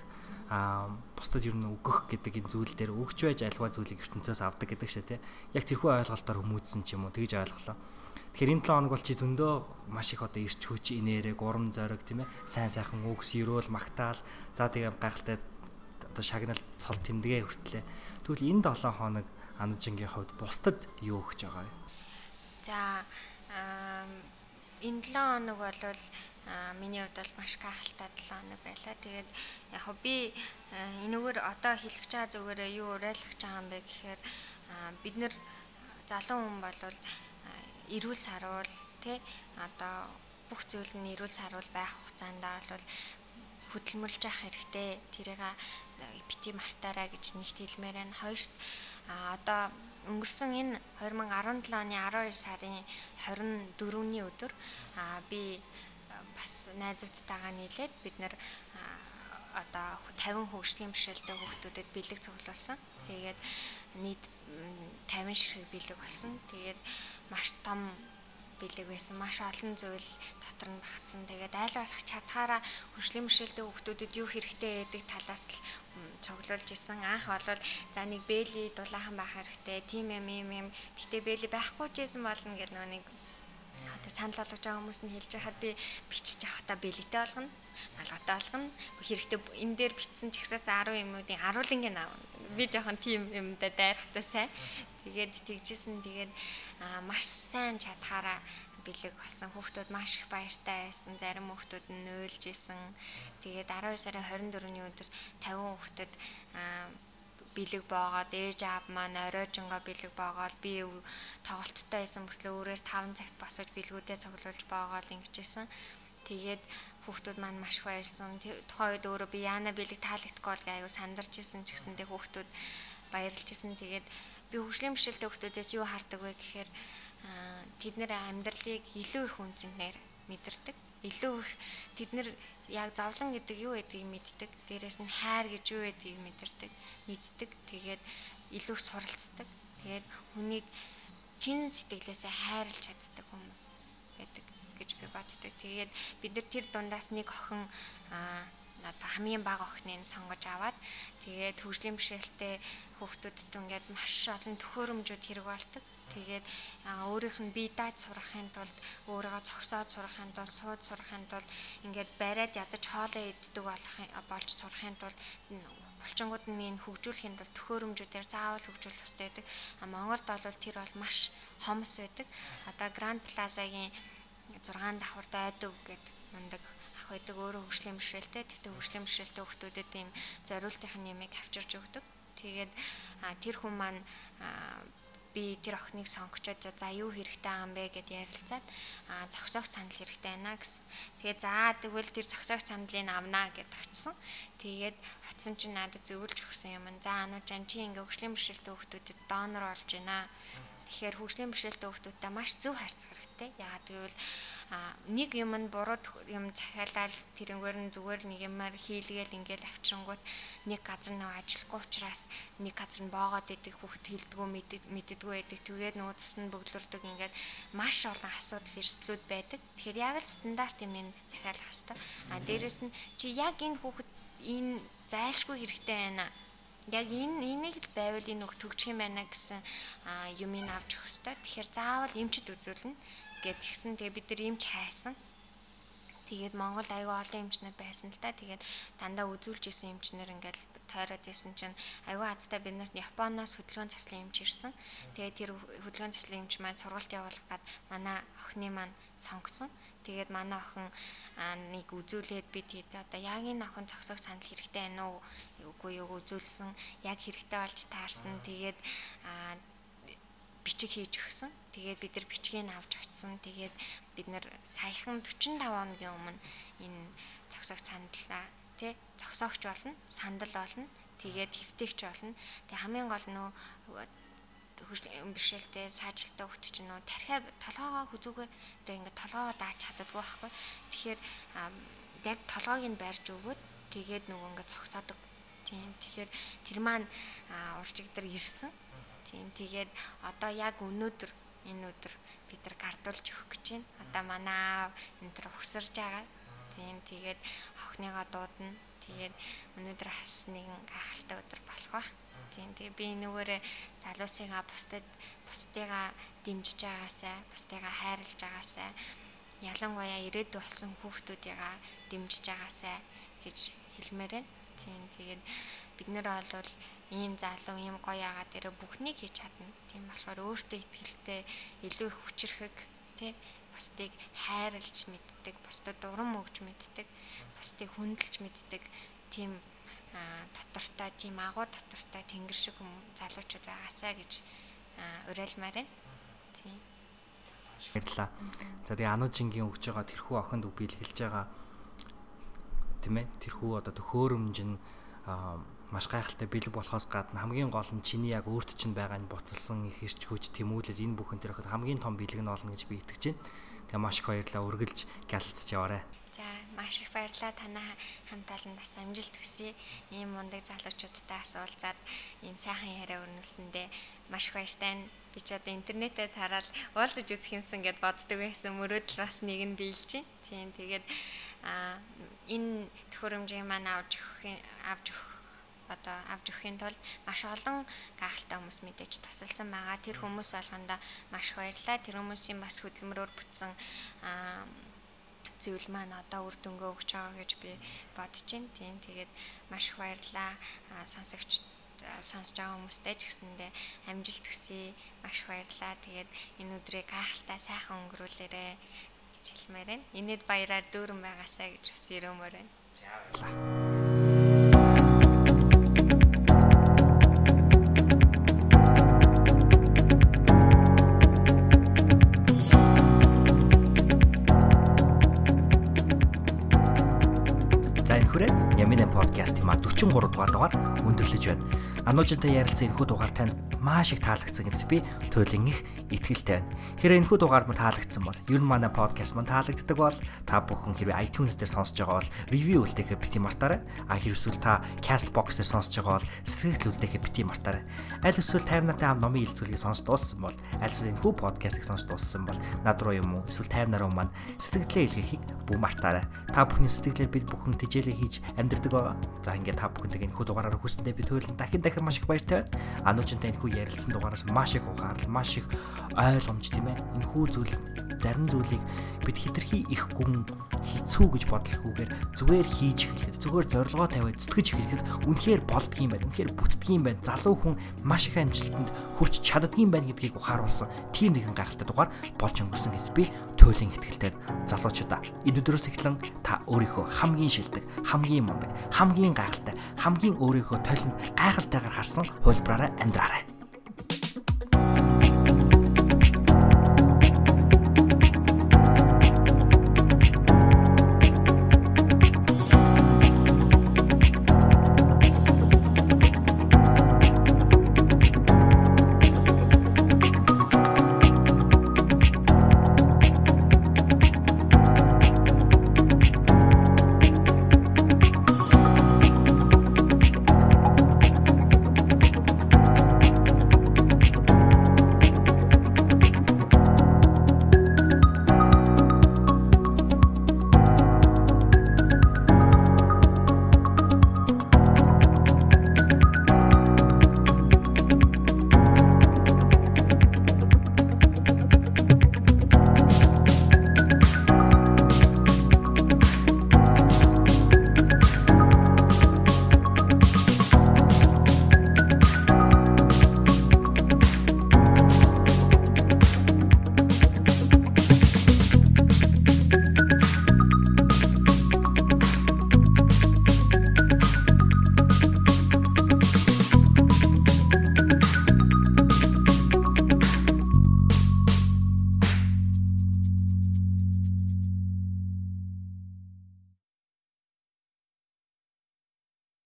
Аа бусдад ер нь өгөх гэдэг энэ зүйл дээр өгч байж альва зүйлийг ертөнцөөс авдаг гэдэг шээ те. Яг тэрхүү ойлголтоор хүмүүжсэн ч юм уу тэгж ойлголоо. Тэгэхээр энэ 7 хоног бол чи зөндөө маш их одоо ирч хүч инээрэг урам зориг тийм ээ сайн сайхан үгс ерөөл магтаал за тэгээ гайхалтай одоо шагнал цол тэмдэгэ хүртлээ. Тэгвэл энэ 7 хоног Анажингийн хувьд бусдад юу өгч байгаа вэ? За энэ 7 хоног бол миний хувьд бол маш гайхалтай 7 хоног байлаа. Тэгээд яг би энэгээр одоо хэлэх чаа зүгээрээ юу уриалгах чаа юм бэ гэхээр бид нэр залуу хүн болвол эрүүл саруул тий одоо бүх зүйл нь эрүүл саруул байх хугацаанд бол хөдөлмөрлж явах хэрэгтэй. Тэрийг бити мартаараа гэж нэгт хэлмээр байна. Хоёрт а одоо өнгөрсөн энэ 2017 оны 12 сарын 24-ний өдөр а би бас найзуудтайгаа нийлээд бид нэр одоо 50 хөгжлийн бэрхшээлтэй хүүхдүүдэд бэлэг цуглуулсан. Тэгээд нийт 50 ширхэг бэлэг болсон. Тэгээд маш том бэлэг байсан. Маш олон зүйл дотор нь багтсан. Тэгээд айл болох чадхаараа хөгжлийн бэрхшээлтэй хүүхдүүдэд юу хэрэгтэй гэдэг талаас л цуглуулж исэн. Анх бол за нэг бэли дулаахан байх хэрэгтэй. Тим юм юм юм. Гэтэ бэли байхгүй ч гэсэн болно гэдэг нэг одоо санал болгож байгаа хүмүүс нь хэлж байхад би бичиж авахта бэлэгтэй болгоно. Алгатай болгоно. Хэрэгтэй энэ дээр бичсэн ч ихсээс 10 юмнуудын 10 лингийн аав. Би жоохон тийм юмдаа дайрахтай сайн. Тэгээд тэгжсэн тэгээд маш сайн чадхаараа бэлэг болсон хүүхдүүд маш их баяртай байсан. Зарим хүүхдүүд нь уйлж исэн. Тэгээд 12 сарын 24-ний өдөр 50 хүүхдэд бэлэг боогоод ээж аав маань оройжонго бэлэг боогоод би тоглолттой байсан мөртлөө өөрөөр 5 цагт босож бэлгүүдээ цуглуулж боогоод ингэжсэн. Тэгээд хүүхдүүд маань маш их баярсан. Тухайн үед өөрөө би яана бэлэг таалагдахгүй бол аюу сандарч исэн ч гэсэн тэг хүүхдүүд баярлж исэн. Тэгээд би хөгжлийн бишэлтэй хүүхдүүдээс юу хардаг вэ гэхээр тэд нэр амьдралыг илүү их үнцэнээр мэдэрдэг. Илүү их тэд нэр яг зовлон гэдэг юу гэдгийг мэддэг. Дээрээс нь хайр гэж юу гэдгийг мэдэрдэг, мэддэг. Тэгээд илүү их суралцдаг. Тэгээд хүнийг чин сэтгэлээсээ хайрлж чаддаг хүмүүс байдаг гэж би боддог. Тэгээд бид нар тэр дундаас нэг охин одоо хамгийн бага охиныг сонгож аваад тэгээд хөгжлийн бишрэлтэй хүүхдүүдэд ингээд маш олон төхөөрөмжүүд хэрэг болдог. Тэгээд өөрийнх нь бие дааж сурахын тулд өөрийгөө зогсоод сурахын тулд сууд сурахын тулд ингээд бариад ядаж хоолоо иддэг болох болж сурахын тулд булчингууд нь энэ хөгжүүлэхийн тулд төхөөрөмжүүдээр заавал хөгжүүлэх хэрэгтэй байдаг. А Монголд бол тэр бол маш хомс байдаг. Одоо Grand Plaza-гийн 6 давхар дайдаг гэдэг мундаг ах байдаг өөрөө хөгжлийн бишрэлтэй. Тэгтээ хөгжлийн бишрэлтэй хүмүүстэд ийм зориултын нэмийг авчирч өгдөг. Тэгээд тэр хүн маань би тэр охиныг сонгочоод за юу хэрэгтэй юм бэ гэд ярилцаад а зогсоох санал хэрэгтэй байна гэсэн. Тэгээ за тэгвэл тэр зогсоох саналыг авнаа гэд очсон. Тэгээд очсон чинь надад зөвлөж өгсөн юм. За ануужан чи ингээ хөгжлийн бэрхшээлтэй хүүхдүүдэд донор болж байна. Тэгэхээр хөгжлийн бэрхшээлтэй хүүхдүүдтэй маш зөв харьцах хэрэгтэй. Яагаад гэвэл нэг юм нь буруу юм захиалаад тэрнгээр нь зүгээр нэг юмар хийлгээл ингээл авчрангууд нэг газар нөө ажиллахгүй учраас нэг газар нь боогоод идэх хүүхд хилдэггүй мэддэггүй байдаг. Тэгээд нөгөө цус нь бөглөрдөг ингээд маш олон асуудал эрсдлүүд байдаг. Тэгэхээр яг л стандарт юм ин захиалах хэрэгтэй. А дээрэс нь чи яг энэ хүүхд энэ зайлшгүй хэрэгтэй байна яг энэ энийг л байвал энэ үг төгжих юм байна гэсэн юмыг авч өгөх хэрэгтэй. Тэгэхээр заавал эмчд үзүүлнэ гэд гисэн тэгээ бид нар эмч хайсан. Тэгээд Монгол аюу олон эмчнэр байсан л та. Тэгээд дандаа үзүүлж исэн эмчнэр ингээл тойроод исэн чинь аюу азтай бид нарт Японоос хөдөлгөөн заслын эмч ирсэн. Тэгээд тэр хөдөлгөөн заслын эмч маань сургалт явуулах гад манай охины маань сонгосон. Тэгээд манай охин нэг үзүүлээд бид хэд одоо яг энэ охин цогцог санал хэрэгтэй байна уу? Үгүй юу үзүүлсэн. Яг хэрэгтэй болж таарсан. Тэгээд бичиг хийж өгсөн. Тэгээд бид нар бичгийг авч очисон. Тэгээд бид нар саяхан 45 хоногийн өмнө энэ цогсоог сандлаа тий цогсоогч болно, сандал болно. Тэгээд хэвтээгч болно. Тэг хамгийн гол нөө бэрхшээлтэй саажилттай хөвгт чинь нөө тархиа толгоогоо хүзүүгээ одоо ингээд толгоогоо дааж чаддаггүй байхгүй. Тэгэхээр яг толгойг нь барьж өгөөд тэгээд нөгөө ингээд цогсоодог. Тийм. Тэгэхээр тэр маань уржигдэр ирсэн. Тийм. Тэгээд одоо яг өнөөдөр энэ өдөр бид нар гардуулж өгөх гэж байна. Одоо манай энэ төр өгсөрж байгаа. Тийм. Тэгээд охиныгоо дуудана. Тэгээд өнөөдөр бас нэгэн гайхалтай өдөр болох ба. Тийм. Тэгээ би нүгээрээ залуусыгаа бусдад бусдыгаа дэмжиж байгаасаа, бусдыгаа хайрлаж байгаасаа ялангуяа ирээдүй болсон хүүхдүүдийгаа дэмжиж байгаасаа гэж хэлмээр байна. Тийм тэгээд бид нэр бол ийм залуу ийм гоё яагаад тэрэ бүхнийг хийж чадна. Тийм болохоор өөртөө ихтэй илүү их хүчрэхэг тий бусдыг хайрлж мэддэг, бусдад урам өгж мэддэг, бусдыг хүндэлж мэддэг тийм дотортой, тийм агуу дотортой тэнгэр шиг хүм залуучууд байгаасаа гэж уриалмаар байна. Тийм баярлаа. За тэгээ ануужингийн өгж байгаа тэрхүү охинд үг биелгэлж байгаа тийм ээ тэрхүү одоо төхөөрөмж нь маш гайхалтай бэлэг болохоос гадна хамгийн гол нь чиний яг өөрт чинь байгаа нь буцалсан их хэрч хүч тэмүүлэл энэ бүхэн тэрхэд хамгийн том бэлэг нь болно гэж би итгэж байна. Тэгээ маш их баярлалаа үргэлж гялцж яваарай. За маш их баярлалаа танаа хамт олон бас амжилт хүсье. Ийм мундаг залуучуудтай асуулзаад ийм сайхан яриа өрнүүлсэндээ маш их баяртай би ч одоо интернетээр тараад уулзаж үзэх юмсан гэд боддог байсан мөрөөдөл бас нэг нь биелж байна. Тийм тэгээд а энэ төхөөрөмжийг маань авч өгөх авч өгөх одоо авч өхийн тулд маш олон гайхалтай хүмүүс мэдээж тусалсан байгаа. Тэр хүмүүс болгондоо маш баярлалаа. Тэр хүмүүсийн бас хөдөлмөрөөр бүтсэн зүйл маань одоо үр дүнгээ өгч байгаа гэж би бодож байна. Тийм тэгээд маш их баярлалаа. Сонсогч сонсож байгаа хүмүүстээ ч гэсэндээ амжилт хүсье. Маш баярлалаа. Тэгээд энэ өдрийг гайхалтай сайхан өнгөрүүлээрэ гэж хэлмээр байна. Инээд баяраар дүүрэн байгаасаа гэж бас өрөөмөр байна. За баярлалаа. 13 дугаар дугаар өндөрлөж байна. Ануужтай ярилцсан энэхүү дугаар танд маш их таалагдсан гэдэгт би туйлын их итгэлтэй байна. Хэрэг энэхүү дугаар мань таалагдсан бол ер нь манай подкаст мань таалагддаг бол та бүхэн хэрвээ iTunes дээр сонсож байгаа бол review үлдээхээ бити мартаарай. А хэрвээ та Castbox дээр сонсож байгаа бол сэтгэл үлдээхээ бити мартаарай. Аль эсвэл тайвнаатай ам номын илзвэлгийг сонсож дууссан бол аль эсвэл энэхүү подкастыг сонсож дууссан бол над руу юм уу эсвэл тайвнараа маань сэтгэлээ илгээхийг бүү мартаарай. Та бүхний сэтгэлээр бид бүхэн тижээлээ хийж амьдрдаг байгаа. За ингээд та бүхэнтэйг энэхүү дугаараар хүсэндээ би туйлан дахин дахин маш их баяртай байна. Ануучинтай энэхүү ярилцсан дугаараас маш их ухаарал, маш их ойлгомж тийм ээ. Энэхүү зүйл зарим зүйлийг бид хитрхи их гүн хэцүү гэж бодлохгүйгээр зүгээр хийж эхлэхэд зүгээр зорилгоо тавиад зүтгэж эхлэхэд үнэхээр болдгийм байна. Үнэхээр бүтдгийм байна. Залуу хүн маш их амжилтанд хүрч чаддгийм байна гэдгийг ухааруулсан тийм нэгэн гайхалтай дугаар болж өнгөрсөн гэж би туйлын ихтгэлтэй залуучуудаа эд өдрөөс эхлэн та өөрийнхөө хамгийн шилдэг, хамгийн мундаг, хамгийн гайхалтай, хамгийн өөрийнхөө толинд гайхалтайгаар харсан хувилбараараа амьдраарай.